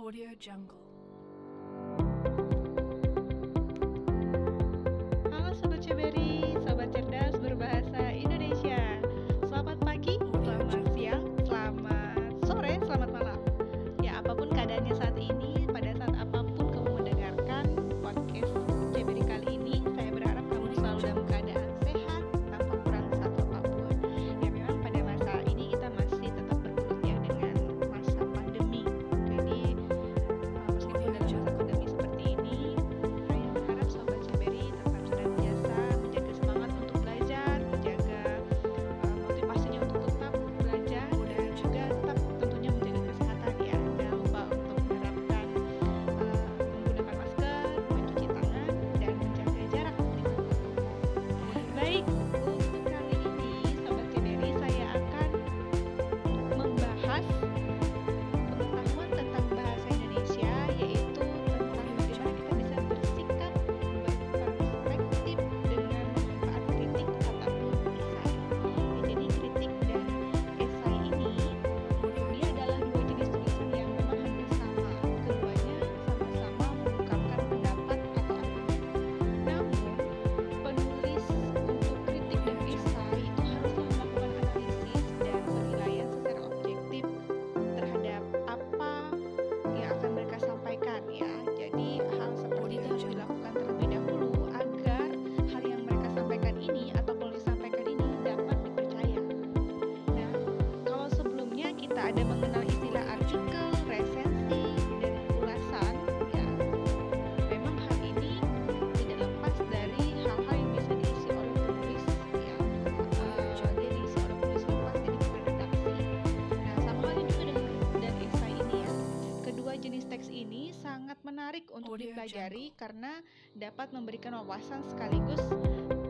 Audio Jungle. Iya, dipelajari karena dapat memberikan wawasan sekaligus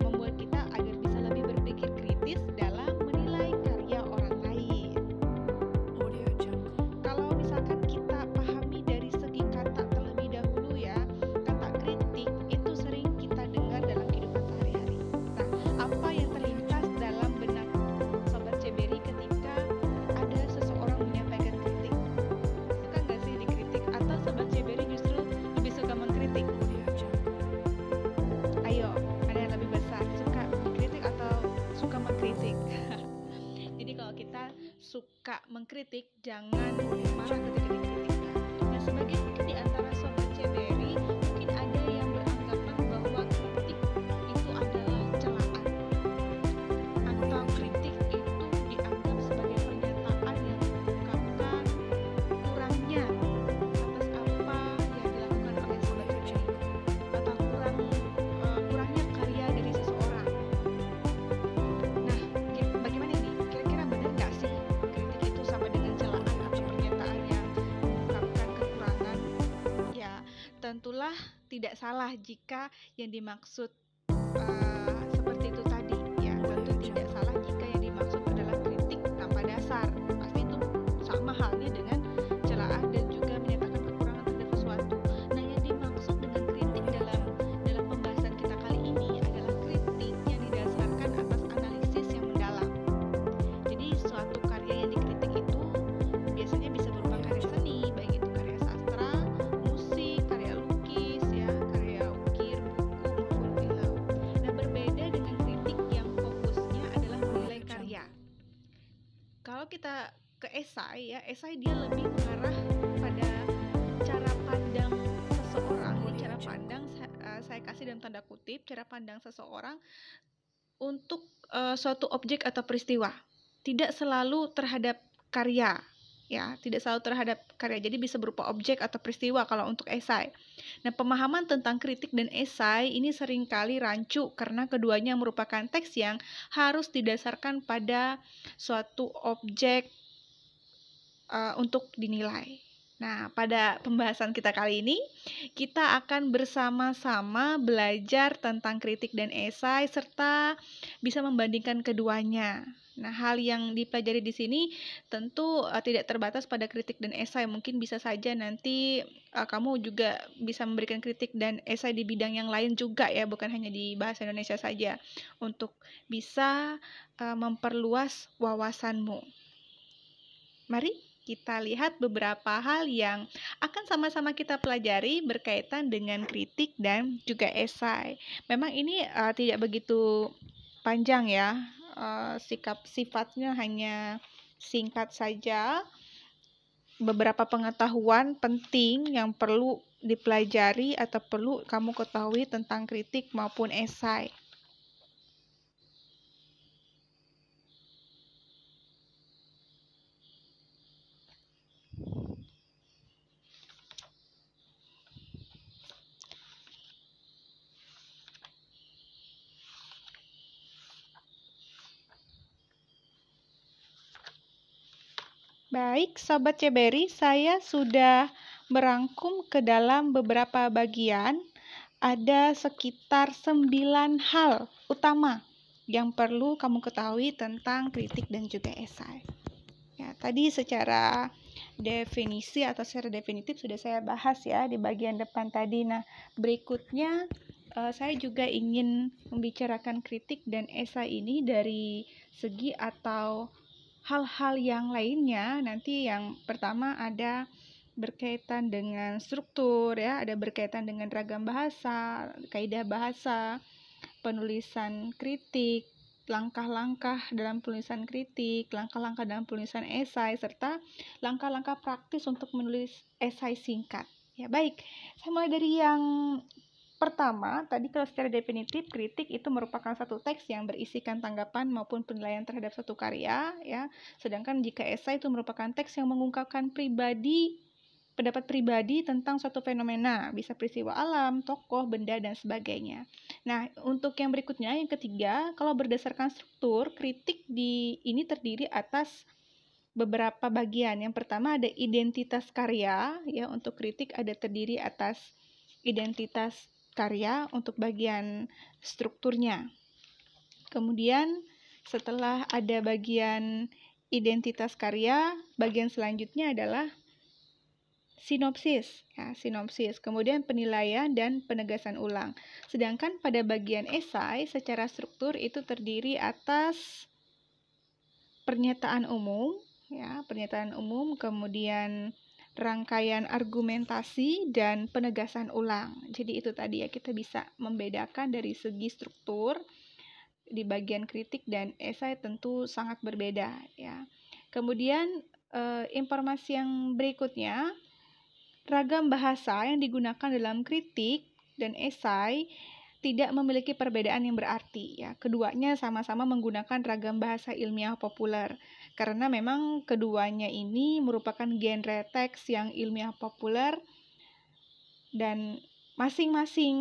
membuat kita agar suka mengkritik, jangan marah ketika dikritik. Nah, sebagai mungkin di antara sobat itulah tidak salah jika yang dimaksud uh, seperti itu kita ke esai ya. Esai dia lebih mengarah pada cara pandang seseorang. Oh, iya, cara pandang saya, uh, eh, saya kasih dalam tanda kutip cara pandang seseorang untuk uh, suatu objek atau peristiwa. Tidak selalu terhadap karya ya tidak selalu terhadap karya jadi bisa berupa objek atau peristiwa kalau untuk esai. Nah pemahaman tentang kritik dan esai ini sering kali rancu karena keduanya merupakan teks yang harus didasarkan pada suatu objek uh, untuk dinilai. Nah pada pembahasan kita kali ini kita akan bersama-sama belajar tentang kritik dan esai serta bisa membandingkan keduanya. Nah, hal yang dipelajari di sini tentu uh, tidak terbatas pada kritik dan esai. Mungkin bisa saja nanti uh, kamu juga bisa memberikan kritik dan esai di bidang yang lain juga ya, bukan hanya di bahasa Indonesia saja untuk bisa uh, memperluas wawasanmu. Mari kita lihat beberapa hal yang akan sama-sama kita pelajari berkaitan dengan kritik dan juga esai. Memang ini uh, tidak begitu panjang ya uh, sikap sifatnya hanya singkat saja. Beberapa pengetahuan penting yang perlu dipelajari atau perlu kamu ketahui tentang kritik maupun esai. Baik, Sobat Ceberi, saya sudah merangkum ke dalam beberapa bagian. Ada sekitar sembilan hal utama yang perlu kamu ketahui tentang kritik dan juga esai. Ya, tadi secara definisi atau secara definitif sudah saya bahas ya di bagian depan tadi. Nah, berikutnya uh, saya juga ingin membicarakan kritik dan esai ini dari segi atau hal-hal yang lainnya nanti yang pertama ada berkaitan dengan struktur ya, ada berkaitan dengan ragam bahasa, kaidah bahasa, penulisan kritik, langkah-langkah dalam penulisan kritik, langkah-langkah dalam penulisan esai serta langkah-langkah praktis untuk menulis esai singkat. Ya, baik. Saya mulai dari yang Pertama, tadi kalau secara definitif kritik itu merupakan satu teks yang berisikan tanggapan maupun penilaian terhadap suatu karya, ya. Sedangkan jika esai itu merupakan teks yang mengungkapkan pribadi pendapat pribadi tentang suatu fenomena, bisa peristiwa alam, tokoh, benda dan sebagainya. Nah, untuk yang berikutnya, yang ketiga, kalau berdasarkan struktur, kritik di ini terdiri atas beberapa bagian. Yang pertama ada identitas karya, ya untuk kritik ada terdiri atas identitas karya untuk bagian strukturnya. Kemudian setelah ada bagian identitas karya, bagian selanjutnya adalah sinopsis, ya, sinopsis, kemudian penilaian dan penegasan ulang. Sedangkan pada bagian esai secara struktur itu terdiri atas pernyataan umum, ya, pernyataan umum, kemudian rangkaian argumentasi dan penegasan ulang. Jadi itu tadi ya kita bisa membedakan dari segi struktur di bagian kritik dan esai tentu sangat berbeda ya. Kemudian eh, informasi yang berikutnya ragam bahasa yang digunakan dalam kritik dan esai tidak memiliki perbedaan yang berarti ya. Keduanya sama-sama menggunakan ragam bahasa ilmiah populer karena memang keduanya ini merupakan genre teks yang ilmiah populer dan masing-masing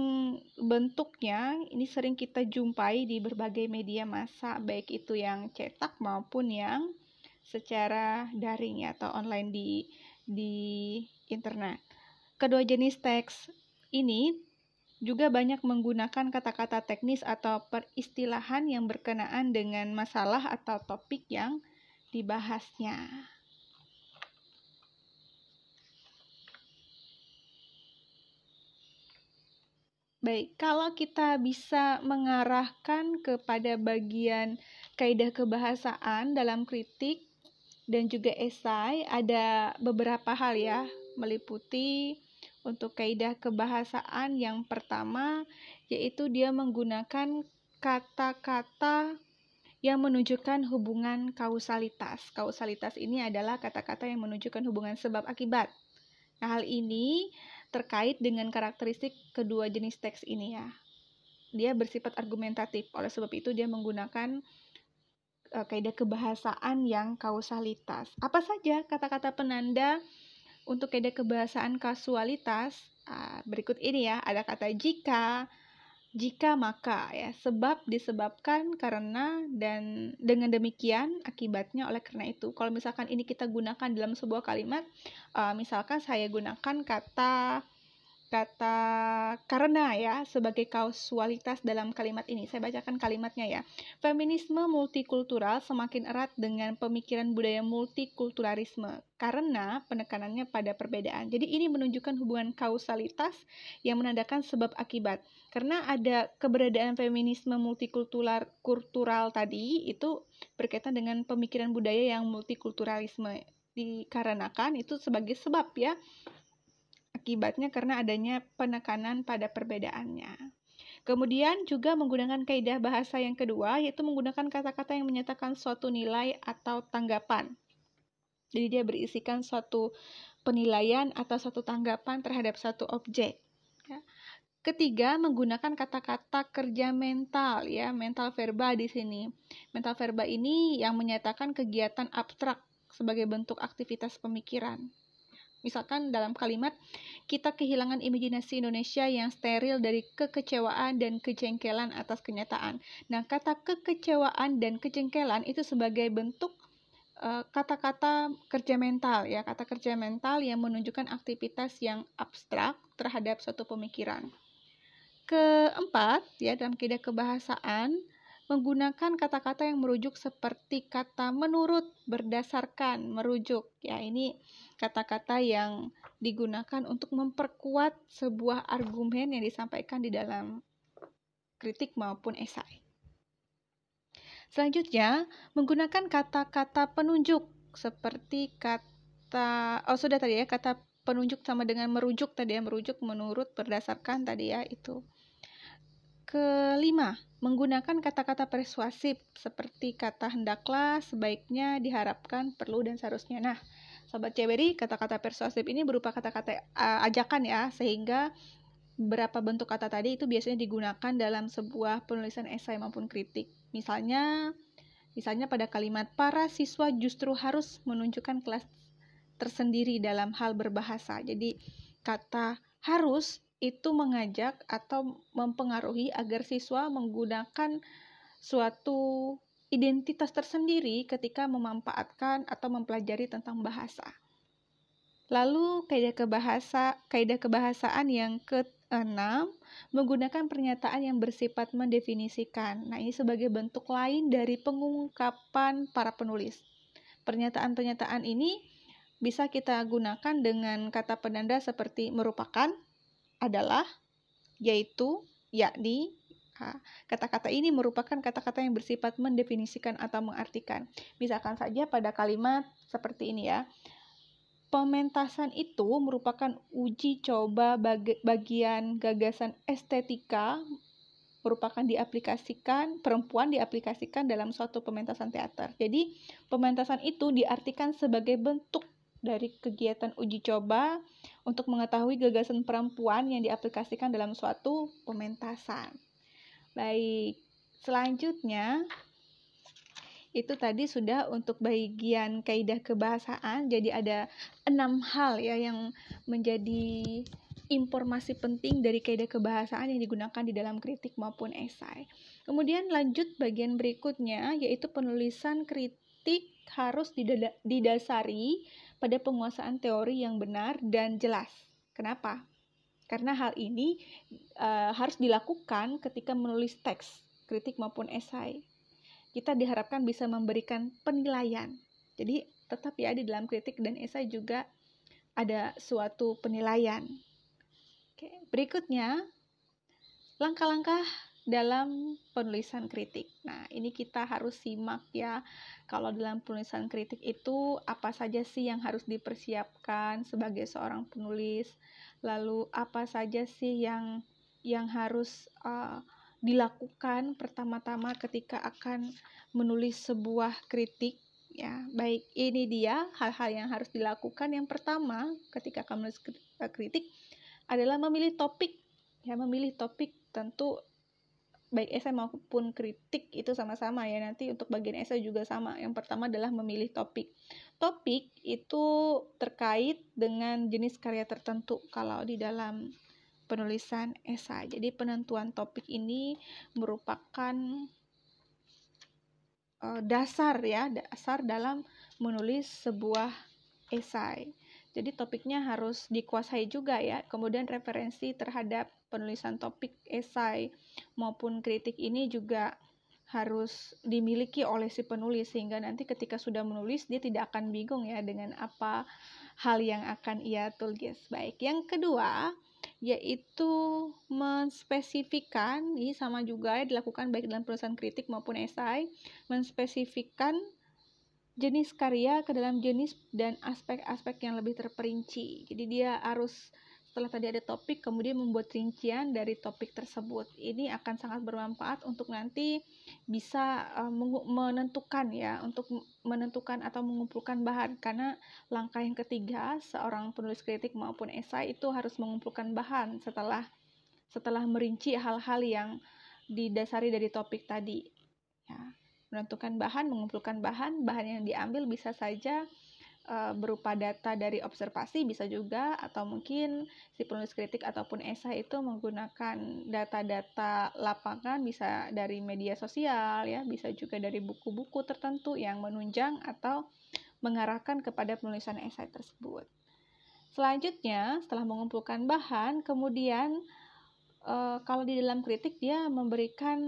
bentuknya ini sering kita jumpai di berbagai media massa baik itu yang cetak maupun yang secara daring ya, atau online di di internet. Kedua jenis teks ini juga banyak menggunakan kata-kata teknis atau peristilahan yang berkenaan dengan masalah atau topik yang dibahasnya. Baik, kalau kita bisa mengarahkan kepada bagian kaidah kebahasaan dalam kritik dan juga esai, ada beberapa hal ya, meliputi untuk kaidah kebahasaan yang pertama yaitu dia menggunakan kata-kata yang menunjukkan hubungan kausalitas. Kausalitas ini adalah kata-kata yang menunjukkan hubungan sebab akibat. Nah, hal ini terkait dengan karakteristik kedua jenis teks ini ya. Dia bersifat argumentatif, oleh sebab itu dia menggunakan uh, kaidah kebahasaan yang kausalitas. Apa saja kata-kata penanda untuk kaidah kebahasaan kasualitas? Uh, berikut ini ya, ada kata jika, jika maka ya sebab disebabkan karena dan dengan demikian akibatnya oleh karena itu. Kalau misalkan ini kita gunakan dalam sebuah kalimat uh, misalkan saya gunakan kata kata karena ya sebagai kausualitas dalam kalimat ini. Saya bacakan kalimatnya ya. Feminisme multikultural semakin erat dengan pemikiran budaya multikulturalisme karena penekanannya pada perbedaan. Jadi ini menunjukkan hubungan kausalitas yang menandakan sebab akibat. Karena ada keberadaan feminisme multikultural kultural tadi itu berkaitan dengan pemikiran budaya yang multikulturalisme dikarenakan itu sebagai sebab ya akibatnya karena adanya penekanan pada perbedaannya. Kemudian juga menggunakan kaidah bahasa yang kedua yaitu menggunakan kata-kata yang menyatakan suatu nilai atau tanggapan. Jadi dia berisikan suatu penilaian atau suatu tanggapan terhadap satu objek. Ya. Ketiga, menggunakan kata-kata kerja mental ya, mental verba di sini. Mental verba ini yang menyatakan kegiatan abstrak sebagai bentuk aktivitas pemikiran. Misalkan dalam kalimat, kita kehilangan imajinasi Indonesia yang steril dari kekecewaan dan kejengkelan atas kenyataan. Nah, kata kekecewaan dan kejengkelan itu sebagai bentuk eh, kata-kata kerja mental ya, kata kerja mental yang menunjukkan aktivitas yang abstrak terhadap suatu pemikiran. Keempat, ya dalam kaidah kebahasaan, menggunakan kata-kata yang merujuk seperti kata menurut, berdasarkan, merujuk. Ya, ini kata-kata yang digunakan untuk memperkuat sebuah argumen yang disampaikan di dalam kritik maupun esai. Selanjutnya, menggunakan kata-kata penunjuk seperti kata oh sudah tadi ya, kata penunjuk sama dengan merujuk tadi ya, merujuk menurut berdasarkan tadi ya itu. Kelima, menggunakan kata-kata persuasif seperti kata hendaklah, sebaiknya, diharapkan, perlu dan seharusnya. Nah, Sobat Ceberi, kata-kata persuasif ini berupa kata-kata uh, ajakan ya, sehingga beberapa bentuk kata tadi itu biasanya digunakan dalam sebuah penulisan esai maupun kritik. Misalnya, misalnya pada kalimat para siswa justru harus menunjukkan kelas tersendiri dalam hal berbahasa. Jadi kata harus itu mengajak atau mempengaruhi agar siswa menggunakan suatu identitas tersendiri ketika memanfaatkan atau mempelajari tentang bahasa. Lalu kaidah kebahasa kaidah kebahasaan yang keenam menggunakan pernyataan yang bersifat mendefinisikan. Nah, ini sebagai bentuk lain dari pengungkapan para penulis. Pernyataan-pernyataan ini bisa kita gunakan dengan kata penanda seperti merupakan, adalah, yaitu, yakni, Kata-kata ini merupakan kata-kata yang bersifat mendefinisikan atau mengartikan. Misalkan saja pada kalimat seperti ini ya. Pementasan itu merupakan uji coba bagi bagian gagasan estetika merupakan diaplikasikan perempuan diaplikasikan dalam suatu pementasan teater. Jadi, pementasan itu diartikan sebagai bentuk dari kegiatan uji coba untuk mengetahui gagasan perempuan yang diaplikasikan dalam suatu pementasan. Baik, selanjutnya itu tadi sudah untuk bagian kaidah kebahasaan. Jadi ada enam hal ya yang menjadi informasi penting dari kaidah kebahasaan yang digunakan di dalam kritik maupun esai. Kemudian lanjut bagian berikutnya yaitu penulisan kritik harus didasari pada penguasaan teori yang benar dan jelas. Kenapa? Karena hal ini uh, harus dilakukan ketika menulis teks, kritik maupun esai. Kita diharapkan bisa memberikan penilaian. Jadi tetap ya di dalam kritik dan esai juga ada suatu penilaian. Oke, berikutnya langkah-langkah dalam penulisan kritik. Nah, ini kita harus simak ya. Kalau dalam penulisan kritik itu apa saja sih yang harus dipersiapkan sebagai seorang penulis? lalu apa saja sih yang yang harus uh, dilakukan pertama-tama ketika akan menulis sebuah kritik ya baik ini dia hal-hal yang harus dilakukan yang pertama ketika akan menulis uh, kritik adalah memilih topik ya memilih topik tentu baik esai maupun kritik itu sama-sama ya. Nanti untuk bagian esai juga sama. Yang pertama adalah memilih topik. Topik itu terkait dengan jenis karya tertentu kalau di dalam penulisan esai jadi penentuan topik ini merupakan uh, dasar ya dasar dalam menulis sebuah esai jadi topiknya harus dikuasai juga ya. Kemudian referensi terhadap penulisan topik esai maupun kritik ini juga harus dimiliki oleh si penulis sehingga nanti ketika sudah menulis dia tidak akan bingung ya dengan apa hal yang akan ia tulis. Baik, yang kedua yaitu menspesifikan ini sama juga ya dilakukan baik dalam penulisan kritik maupun esai, menspesifikan jenis karya ke dalam jenis dan aspek-aspek yang lebih terperinci. Jadi dia harus setelah tadi ada topik kemudian membuat rincian dari topik tersebut. Ini akan sangat bermanfaat untuk nanti bisa uh, menentukan ya, untuk menentukan atau mengumpulkan bahan karena langkah yang ketiga seorang penulis kritik maupun esai itu harus mengumpulkan bahan setelah setelah merinci hal-hal yang didasari dari topik tadi. Ya menentukan bahan, mengumpulkan bahan, bahan yang diambil bisa saja uh, berupa data dari observasi bisa juga atau mungkin si penulis kritik ataupun esai itu menggunakan data-data lapangan bisa dari media sosial ya, bisa juga dari buku-buku tertentu yang menunjang atau mengarahkan kepada penulisan esai tersebut. Selanjutnya, setelah mengumpulkan bahan, kemudian e, kalau di dalam kritik dia memberikan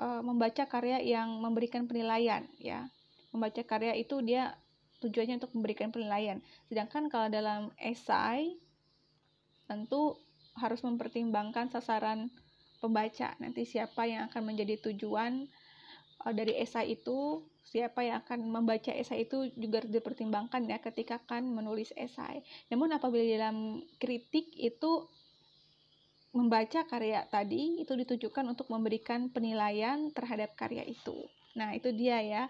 uh, membaca karya yang memberikan penilaian ya. Membaca karya itu dia tujuannya untuk memberikan penilaian. Sedangkan kalau dalam esai tentu harus mempertimbangkan sasaran pembaca. Nanti siapa yang akan menjadi tujuan uh, dari esai itu siapa yang akan membaca esai itu juga harus dipertimbangkan ya ketika akan menulis esai. Namun apabila dalam kritik itu membaca karya tadi itu ditujukan untuk memberikan penilaian terhadap karya itu. Nah, itu dia ya.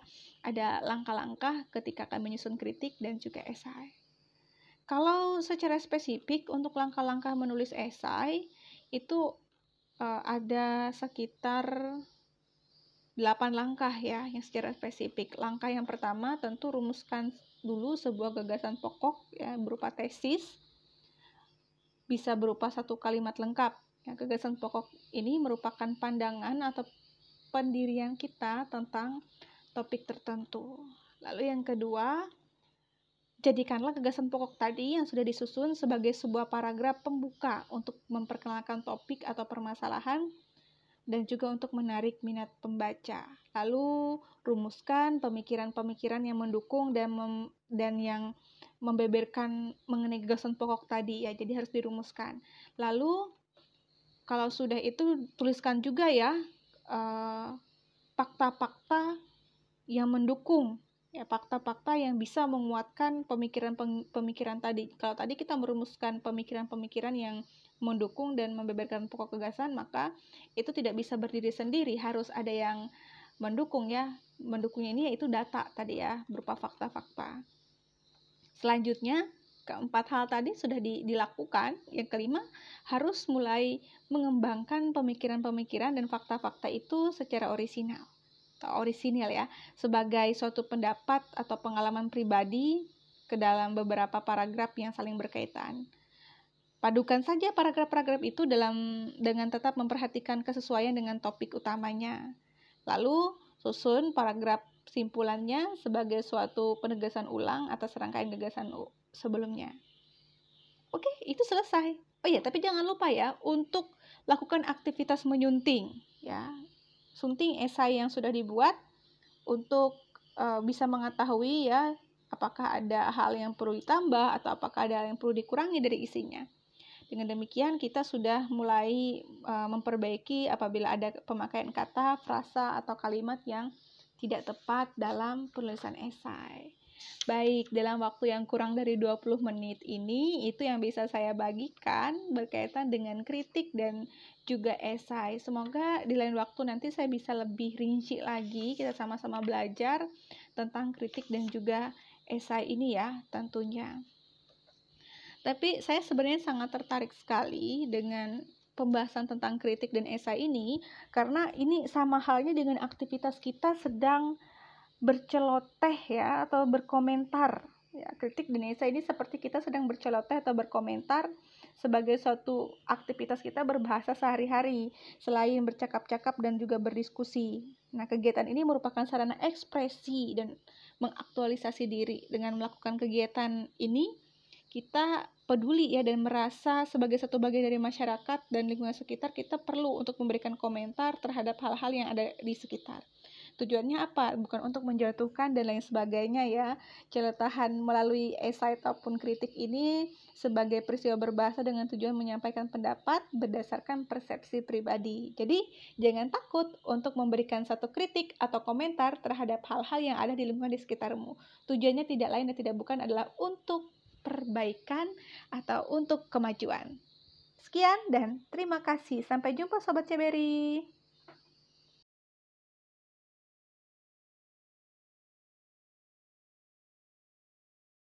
Ada langkah-langkah ketika akan menyusun kritik dan juga esai. Kalau secara spesifik untuk langkah-langkah menulis esai itu uh, ada sekitar 8 langkah ya yang secara spesifik. Langkah yang pertama tentu rumuskan dulu sebuah gagasan pokok ya berupa tesis bisa berupa satu kalimat lengkap. Ya, gagasan pokok ini merupakan pandangan atau pendirian kita tentang topik tertentu. Lalu yang kedua, jadikanlah gagasan pokok tadi yang sudah disusun sebagai sebuah paragraf pembuka untuk memperkenalkan topik atau permasalahan dan juga untuk menarik minat pembaca. Lalu rumuskan pemikiran-pemikiran yang mendukung dan dan yang membeberkan mengenai gagasan pokok tadi ya jadi harus dirumuskan. Lalu kalau sudah itu tuliskan juga ya eh, fakta-fakta uh, yang mendukung ya fakta-fakta yang bisa menguatkan pemikiran-pemikiran tadi. Kalau tadi kita merumuskan pemikiran-pemikiran yang mendukung dan membeberkan pokok gagasan maka itu tidak bisa berdiri sendiri. Harus ada yang mendukung ya. Mendukungnya ini yaitu data tadi ya berupa fakta-fakta Selanjutnya, keempat hal tadi sudah di, dilakukan. Yang kelima, harus mulai mengembangkan pemikiran-pemikiran dan fakta-fakta itu secara orisinal. Atau orisinal ya, sebagai suatu pendapat atau pengalaman pribadi ke dalam beberapa paragraf yang saling berkaitan. Padukan saja paragraf-paragraf itu dalam dengan tetap memperhatikan kesesuaian dengan topik utamanya. Lalu susun paragraf kesimpulannya sebagai suatu penegasan ulang atas rangkaian gagasan sebelumnya. Oke, itu selesai. Oh iya, tapi jangan lupa ya untuk lakukan aktivitas menyunting ya. Sunting esai yang sudah dibuat untuk uh, bisa mengetahui ya apakah ada hal yang perlu ditambah atau apakah ada hal yang perlu dikurangi dari isinya. Dengan demikian kita sudah mulai uh, memperbaiki apabila ada pemakaian kata, frasa atau kalimat yang tidak tepat dalam penulisan esai. Baik, dalam waktu yang kurang dari 20 menit ini, itu yang bisa saya bagikan berkaitan dengan kritik dan juga esai. Semoga di lain waktu nanti saya bisa lebih rinci lagi, kita sama-sama belajar tentang kritik dan juga esai ini ya, tentunya. Tapi saya sebenarnya sangat tertarik sekali dengan pembahasan tentang kritik dan esai ini karena ini sama halnya dengan aktivitas kita sedang berceloteh ya atau berkomentar ya kritik dan esai ini seperti kita sedang berceloteh atau berkomentar sebagai suatu aktivitas kita berbahasa sehari-hari selain bercakap-cakap dan juga berdiskusi. Nah, kegiatan ini merupakan sarana ekspresi dan mengaktualisasi diri dengan melakukan kegiatan ini kita peduli ya dan merasa sebagai satu bagian dari masyarakat dan lingkungan sekitar kita perlu untuk memberikan komentar terhadap hal-hal yang ada di sekitar. Tujuannya apa? Bukan untuk menjatuhkan dan lain sebagainya ya. Celetahan melalui esai ataupun kritik ini sebagai peristiwa berbahasa dengan tujuan menyampaikan pendapat berdasarkan persepsi pribadi. Jadi, jangan takut untuk memberikan satu kritik atau komentar terhadap hal-hal yang ada di lingkungan di sekitarmu. Tujuannya tidak lain dan tidak bukan adalah untuk perbaikan atau untuk kemajuan. Sekian dan terima kasih. Sampai jumpa Sobat Ceberi.